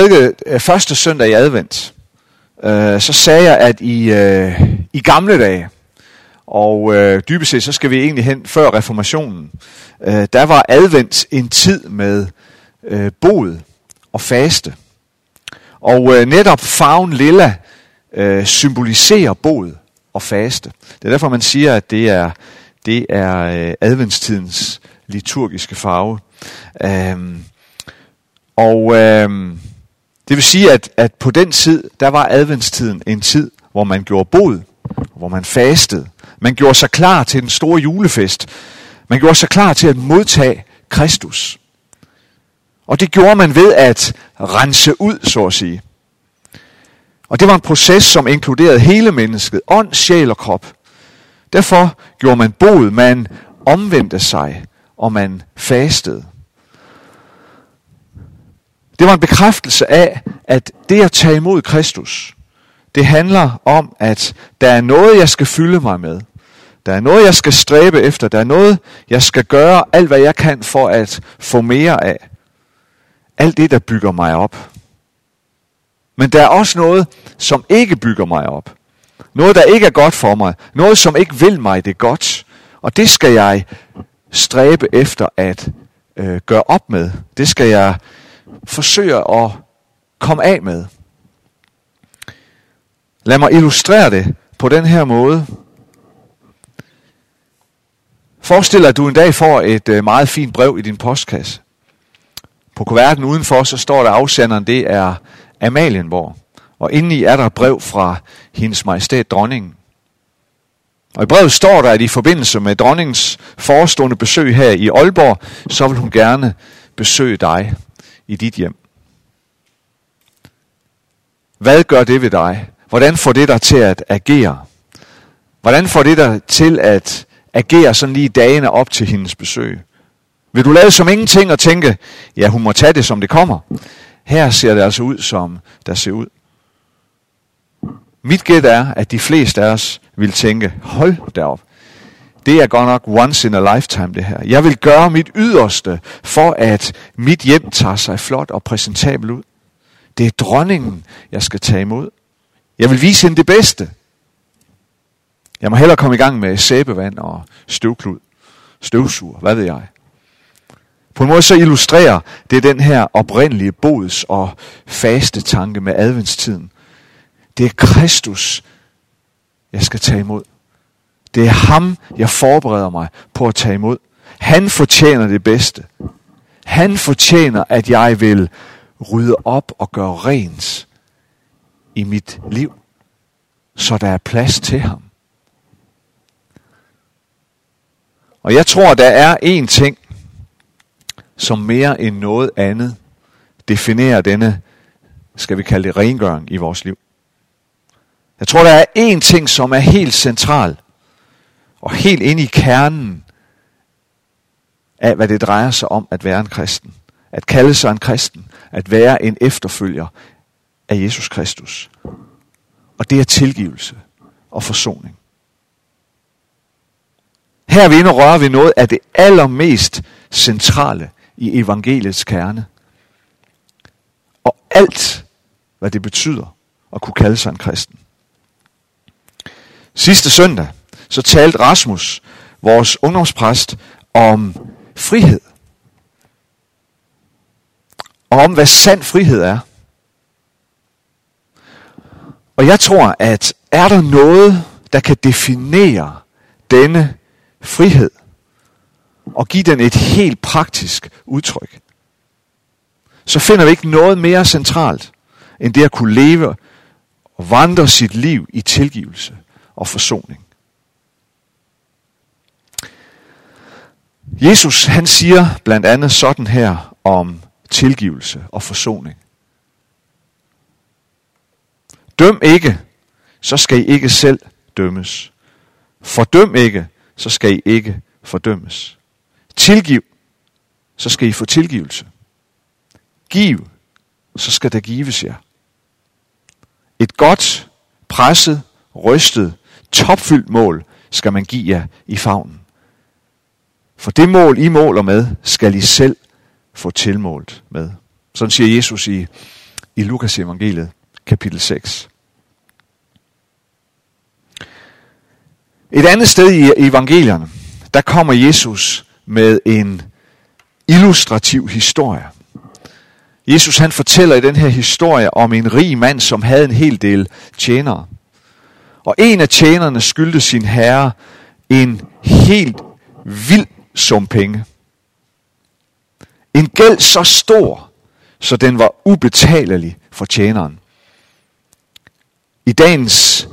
prædikede øh, første søndag i advent, øh, så sagde jeg, at i, øh, i gamle dage, og øh, dybest set så skal vi egentlig hen før reformationen, øh, der var advent en tid med øh, bod og faste. Og øh, netop farven lilla øh, symboliserer bod og faste. Det er derfor, man siger, at det er, det er øh, adventstidens liturgiske farve. Øh, og øh, det vil sige, at, at på den tid, der var adventstiden en tid, hvor man gjorde bod, hvor man fastede. Man gjorde sig klar til den store julefest. Man gjorde sig klar til at modtage Kristus. Og det gjorde man ved at rense ud, så at sige. Og det var en proces, som inkluderede hele mennesket, ånd, sjæl og krop. Derfor gjorde man bod, man omvendte sig, og man fastede. Det var en bekræftelse af, at det at tage imod Kristus, det handler om, at der er noget, jeg skal fylde mig med. Der er noget, jeg skal stræbe efter. Der er noget, jeg skal gøre alt, hvad jeg kan for at få mere af. Alt det, der bygger mig op. Men der er også noget, som ikke bygger mig op. Noget, der ikke er godt for mig. Noget, som ikke vil mig det godt. Og det skal jeg stræbe efter at øh, gøre op med. Det skal jeg forsøger at komme af med. Lad mig illustrere det på den her måde. Forestil dig, at du en dag får et øh, meget fint brev i din postkasse. På kuverten udenfor, så står der afsenderen, det er Amalienborg. Og indeni er der et brev fra hendes majestæt dronningen. Og i brevet står der, at i forbindelse med dronningens forestående besøg her i Aalborg, så vil hun gerne besøge dig i dit hjem. Hvad gør det ved dig? Hvordan får det dig til at agere? Hvordan får det dig til at agere sådan lige dagene op til hendes besøg? Vil du lade som ingenting og tænke, ja, hun må tage det, som det kommer? Her ser det altså ud, som der ser ud. Mit gæt er, at de fleste af os vil tænke, hold derop. Det er godt nok once in a lifetime det her. Jeg vil gøre mit yderste for, at mit hjem tager sig flot og præsentabel ud. Det er dronningen, jeg skal tage imod. Jeg vil vise hende det bedste. Jeg må hellere komme i gang med sæbevand og støvklud, støvsuger, hvad ved jeg. På en måde så illustrerer det den her oprindelige bods og faste tanke med adventstiden. Det er Kristus, jeg skal tage imod. Det er ham, jeg forbereder mig på at tage imod. Han fortjener det bedste. Han fortjener, at jeg vil rydde op og gøre rent i mit liv, så der er plads til ham. Og jeg tror, der er én ting, som mere end noget andet definerer denne, skal vi kalde det rengøring i vores liv. Jeg tror, der er én ting, som er helt central og helt ind i kernen af, hvad det drejer sig om at være en kristen. At kalde sig en kristen. At være en efterfølger af Jesus Kristus. Og det er tilgivelse og forsoning. Her er vi inde og rører ved noget af det allermest centrale i evangeliets kerne. Og alt, hvad det betyder at kunne kalde sig en kristen. Sidste søndag, så talte Rasmus, vores ungdomspræst, om frihed. Og om hvad sand frihed er. Og jeg tror, at er der noget, der kan definere denne frihed, og give den et helt praktisk udtryk, så finder vi ikke noget mere centralt, end det at kunne leve og vandre sit liv i tilgivelse og forsoning. Jesus han siger blandt andet sådan her om tilgivelse og forsoning. Døm ikke, så skal I ikke selv dømmes. Fordøm ikke, så skal I ikke fordømmes. Tilgiv, så skal I få tilgivelse. Giv, så skal der gives jer. Et godt, presset, rystet, topfyldt mål skal man give jer i favnen. For det mål, I måler med, skal I selv få tilmålt med. Sådan siger Jesus i i Lukas evangeliet, kapitel 6. Et andet sted i evangelierne, der kommer Jesus med en illustrativ historie. Jesus han fortæller i den her historie om en rig mand, som havde en hel del tjenere. Og en af tjenerne skyldte sin herre en helt vild sum penge. En gæld så stor, så den var ubetalelig for tjeneren. I dagens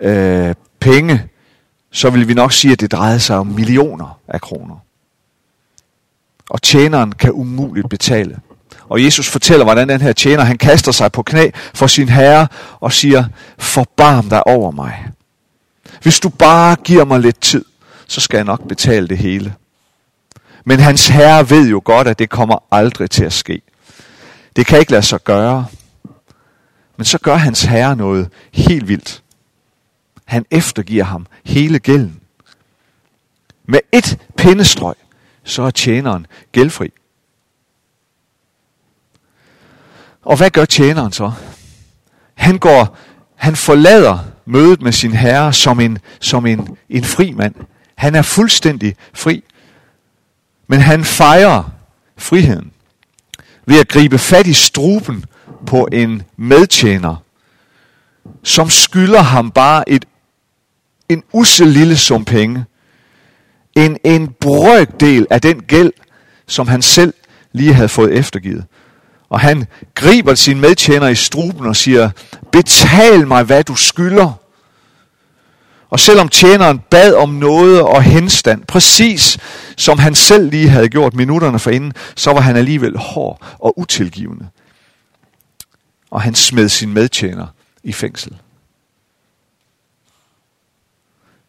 øh, penge, så vil vi nok sige, at det drejede sig om millioner af kroner. Og tjeneren kan umuligt betale. Og Jesus fortæller, hvordan den her tjener, han kaster sig på knæ for sin herre og siger, forbarm dig over mig. Hvis du bare giver mig lidt tid, så skal jeg nok betale det hele. Men hans herre ved jo godt, at det kommer aldrig til at ske. Det kan ikke lade sig gøre. Men så gør hans herre noget helt vildt. Han eftergiver ham hele gælden. Med et pindestrøg, så er tjeneren gældfri. Og hvad gør tjeneren så? Han går, han forlader mødet med sin herre som en, som en, en fri mand. Han er fuldstændig fri. Men han fejrer friheden ved at gribe fat i struben på en medtjener, som skylder ham bare et, en ussel lille sum penge. En, en brøkdel af den gæld, som han selv lige havde fået eftergivet. Og han griber sin medtjener i struben og siger, betal mig, hvad du skylder. Og selvom tjeneren bad om noget og henstand, præcis som han selv lige havde gjort minutterne forinden, så var han alligevel hård og utilgivende. Og han smed sin medtjener i fængsel.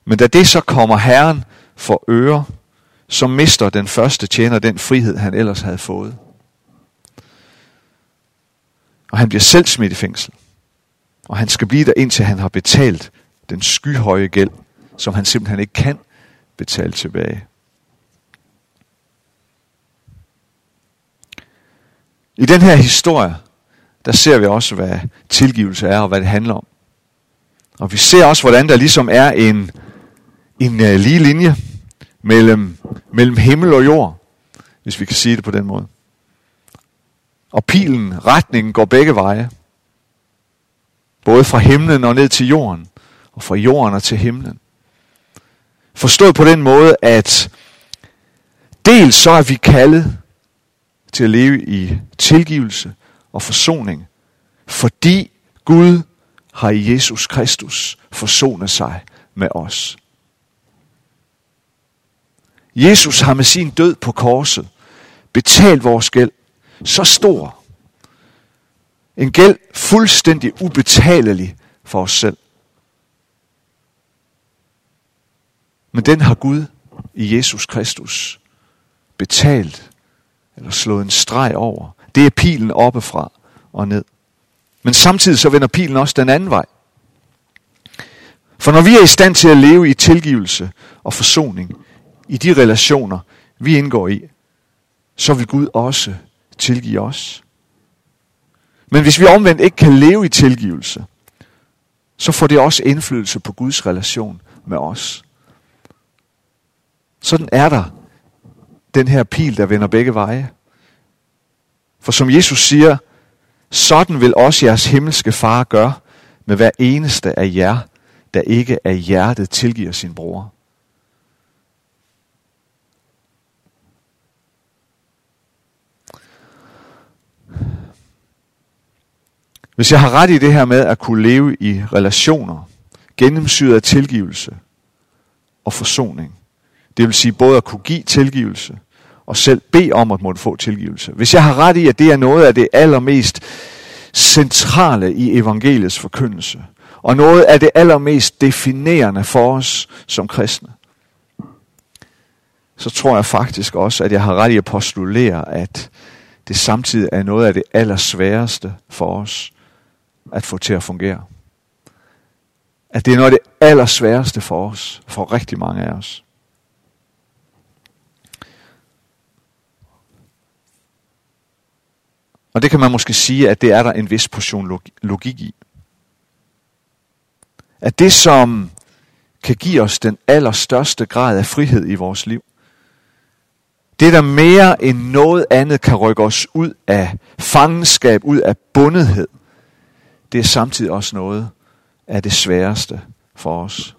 Men da det så kommer Herren for øre, så mister den første tjener den frihed, han ellers havde fået. Og han bliver selv smidt i fængsel. Og han skal blive der indtil han har betalt den skyhøje gæld, som han simpelthen ikke kan betale tilbage. I den her historie, der ser vi også, hvad tilgivelse er og hvad det handler om. Og vi ser også, hvordan der ligesom er en, en uh, lige linje mellem, mellem himmel og jord, hvis vi kan sige det på den måde. Og pilen, retningen går begge veje. Både fra himlen og ned til jorden, og fra jorden og til himlen. Forstået på den måde, at dels så er vi kaldet til at leve i tilgivelse og forsoning, fordi Gud har i Jesus Kristus forsonet sig med os. Jesus har med sin død på korset betalt vores gæld så stor. En gæld fuldstændig ubetalelig for os selv. Men den har Gud i Jesus Kristus betalt, eller slået en streg over. Det er pilen oppefra og ned. Men samtidig så vender pilen også den anden vej. For når vi er i stand til at leve i tilgivelse og forsoning i de relationer, vi indgår i, så vil Gud også tilgive os. Men hvis vi omvendt ikke kan leve i tilgivelse, så får det også indflydelse på Guds relation med os. Sådan er der den her pil, der vender begge veje. For som Jesus siger, sådan vil også jeres himmelske far gøre med hver eneste af jer, der ikke af hjertet tilgiver sin bror. Hvis jeg har ret i det her med at kunne leve i relationer, gennemsyret af tilgivelse og forsoning, det vil sige både at kunne give tilgivelse og selv bede om at måtte få tilgivelse. Hvis jeg har ret i, at det er noget af det allermest centrale i evangeliets forkyndelse, og noget af det allermest definerende for os som kristne, så tror jeg faktisk også, at jeg har ret i at postulere, at det samtidig er noget af det allersværeste for os at få til at fungere. At det er noget af det allersværeste for os, for rigtig mange af os. Og det kan man måske sige, at det er der en vis portion logik i. At det, som kan give os den allerstørste grad af frihed i vores liv, det, der mere end noget andet kan rykke os ud af fangenskab, ud af bundethed, det er samtidig også noget af det sværeste for os.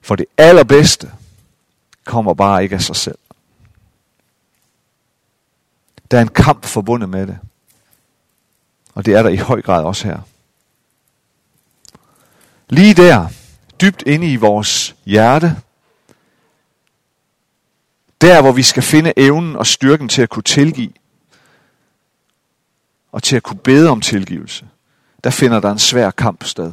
For det allerbedste kommer bare ikke af sig selv. Der er en kamp forbundet med det. Og det er der i høj grad også her. Lige der, dybt inde i vores hjerte, der hvor vi skal finde evnen og styrken til at kunne tilgive, og til at kunne bede om tilgivelse, der finder der en svær kamp sted.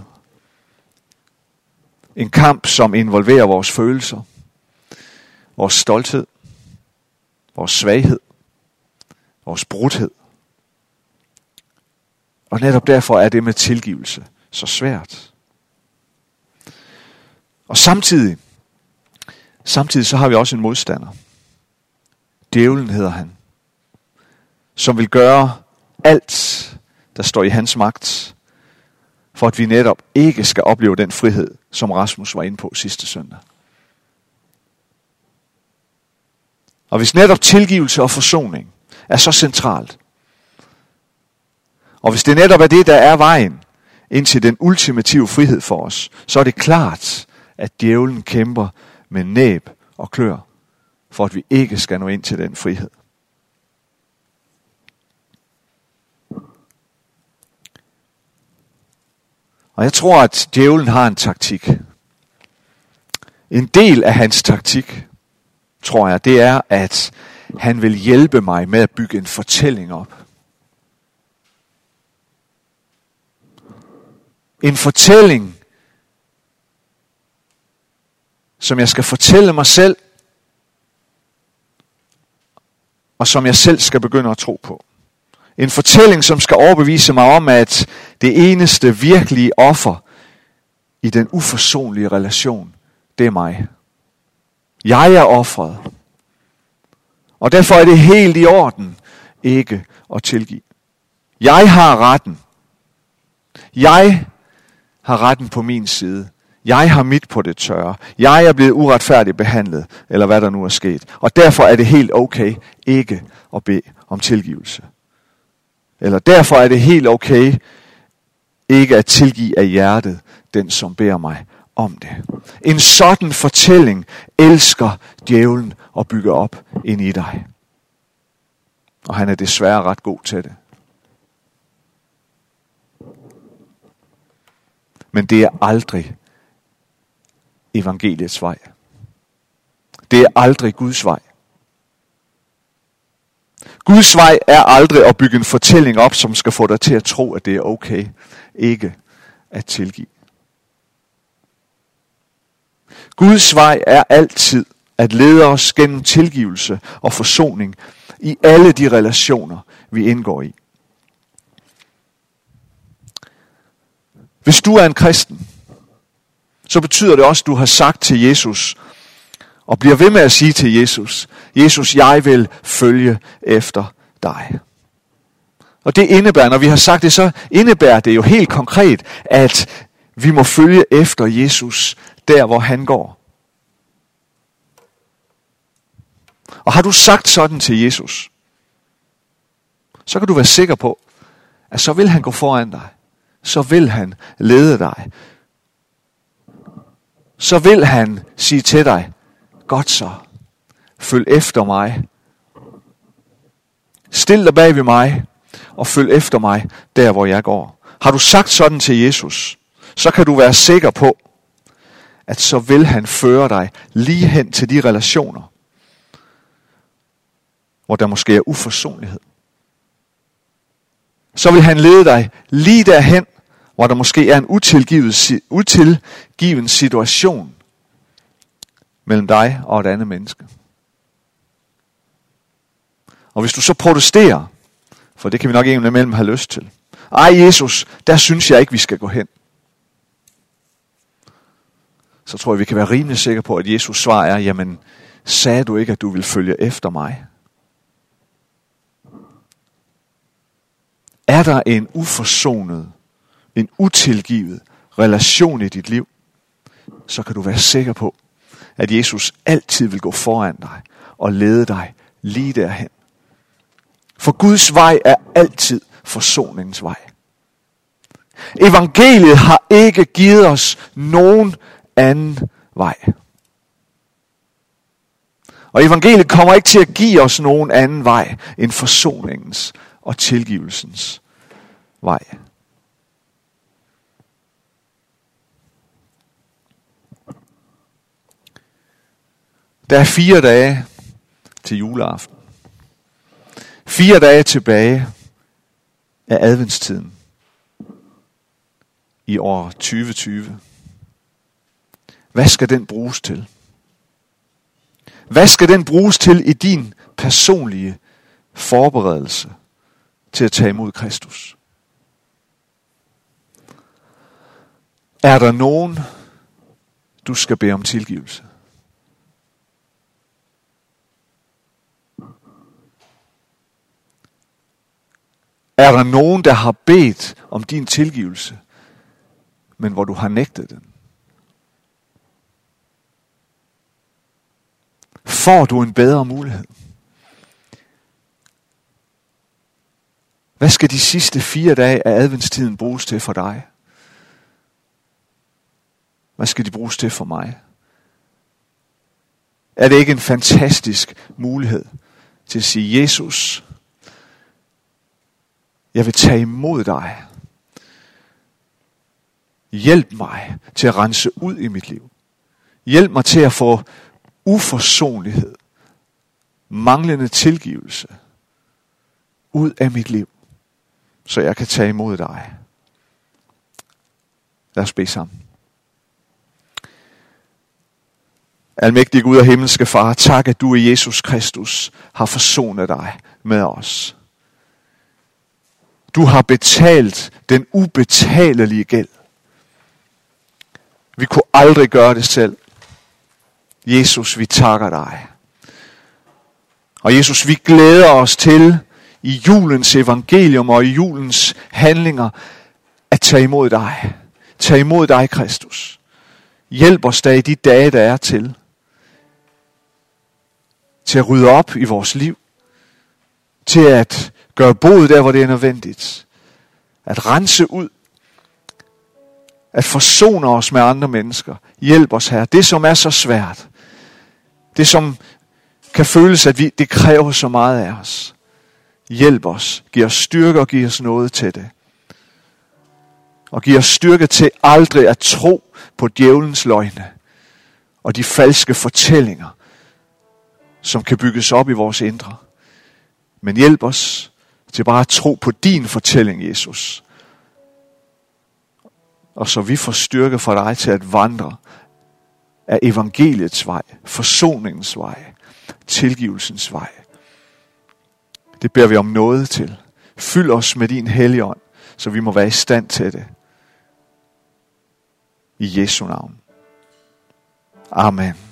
En kamp, som involverer vores følelser, vores stolthed, vores svaghed, vores brudhed. Og netop derfor er det med tilgivelse så svært. Og samtidig, samtidig så har vi også en modstander. Djævlen hedder han. Som vil gøre alt, der står i hans magt, for at vi netop ikke skal opleve den frihed, som Rasmus var inde på sidste søndag. Og hvis netop tilgivelse og forsoning er så centralt, og hvis det netop er det, der er vejen ind til den ultimative frihed for os, så er det klart, at djævlen kæmper med næb og klør, for at vi ikke skal nå ind til den frihed. Og jeg tror, at djævlen har en taktik. En del af hans taktik, tror jeg, det er, at han vil hjælpe mig med at bygge en fortælling op. En fortælling, som jeg skal fortælle mig selv, og som jeg selv skal begynde at tro på. En fortælling, som skal overbevise mig om, at det eneste virkelige offer i den uforsonlige relation, det er mig. Jeg er offeret. Og derfor er det helt i orden ikke at tilgive. Jeg har retten. Jeg har retten på min side. Jeg har mit på det tørre. Jeg er blevet uretfærdigt behandlet, eller hvad der nu er sket. Og derfor er det helt okay ikke at bede om tilgivelse. Eller derfor er det helt okay ikke at tilgive af hjertet den, som beder mig om det. En sådan fortælling elsker djævlen at bygge op ind i dig. Og han er desværre ret god til det. Men det er aldrig evangeliets vej. Det er aldrig Guds vej. Guds vej er aldrig at bygge en fortælling op, som skal få dig til at tro, at det er okay ikke at tilgive. Guds vej er altid at lede os gennem tilgivelse og forsoning i alle de relationer, vi indgår i. Hvis du er en kristen, så betyder det også, at du har sagt til Jesus, og bliver ved med at sige til Jesus, Jesus, jeg vil følge efter dig. Og det indebærer, når vi har sagt det, så indebærer det jo helt konkret, at vi må følge efter Jesus der, hvor han går. Og har du sagt sådan til Jesus, så kan du være sikker på, at så vil han gå foran dig. Så vil han lede dig. Så vil han sige til dig, godt så, følg efter mig. Stil dig bag ved mig, og følg efter mig der, hvor jeg går. Har du sagt sådan til Jesus, så kan du være sikker på, at så vil han føre dig lige hen til de relationer, hvor der måske er uforsonlighed. Så vil han lede dig lige derhen, hvor der måske er en utilgivet, utilgiven situation mellem dig og et andet menneske. Og hvis du så protesterer, for det kan vi nok imellem have lyst til. Ej Jesus, der synes jeg ikke, vi skal gå hen så tror jeg, vi kan være rimelig sikre på, at Jesus svar er, jamen, sagde du ikke, at du vil følge efter mig? Er der en uforsonet, en utilgivet relation i dit liv, så kan du være sikker på, at Jesus altid vil gå foran dig og lede dig lige derhen. For Guds vej er altid forsoningens vej. Evangeliet har ikke givet os nogen anden vej. Og evangeliet kommer ikke til at give os nogen anden vej end forsoningens og tilgivelsens vej. Der er fire dage til juleaften. Fire dage tilbage af adventstiden i år 2020. Hvad skal den bruges til? Hvad skal den bruges til i din personlige forberedelse til at tage imod Kristus? Er der nogen, du skal bede om tilgivelse? Er der nogen, der har bedt om din tilgivelse, men hvor du har nægtet den? Får du en bedre mulighed? Hvad skal de sidste fire dage af adventstiden bruges til for dig? Hvad skal de bruges til for mig? Er det ikke en fantastisk mulighed til at sige, Jesus, jeg vil tage imod dig. Hjælp mig til at rense ud i mit liv. Hjælp mig til at få uforsonlighed, manglende tilgivelse ud af mit liv, så jeg kan tage imod dig. Lad os bede sammen. Almægtig Gud og himmelske Far, tak at du i Jesus Kristus har forsonet dig med os. Du har betalt den ubetalelige gæld. Vi kunne aldrig gøre det selv. Jesus, vi takker dig. Og Jesus, vi glæder os til i julens evangelium og i julens handlinger at tage imod dig. Tag imod dig, Kristus. Hjælp os da i de dage, der er til. Til at rydde op i vores liv. Til at gøre bod der, hvor det er nødvendigt. At rense ud. At forsone os med andre mennesker. Hjælp os her. Det, som er så svært. Det, som kan føles, at vi, det kræver så meget af os. Hjælp os. Giv os styrke og giv os noget til det. Og giv os styrke til aldrig at tro på djævelens løgne og de falske fortællinger, som kan bygges op i vores indre. Men hjælp os til bare at tro på din fortælling, Jesus. Og så vi får styrke fra dig til at vandre er evangeliets vej, forsoningens vej, tilgivelsens vej. Det beder vi om noget til. Fyld os med din helligånd, så vi må være i stand til det. I Jesu navn. Amen.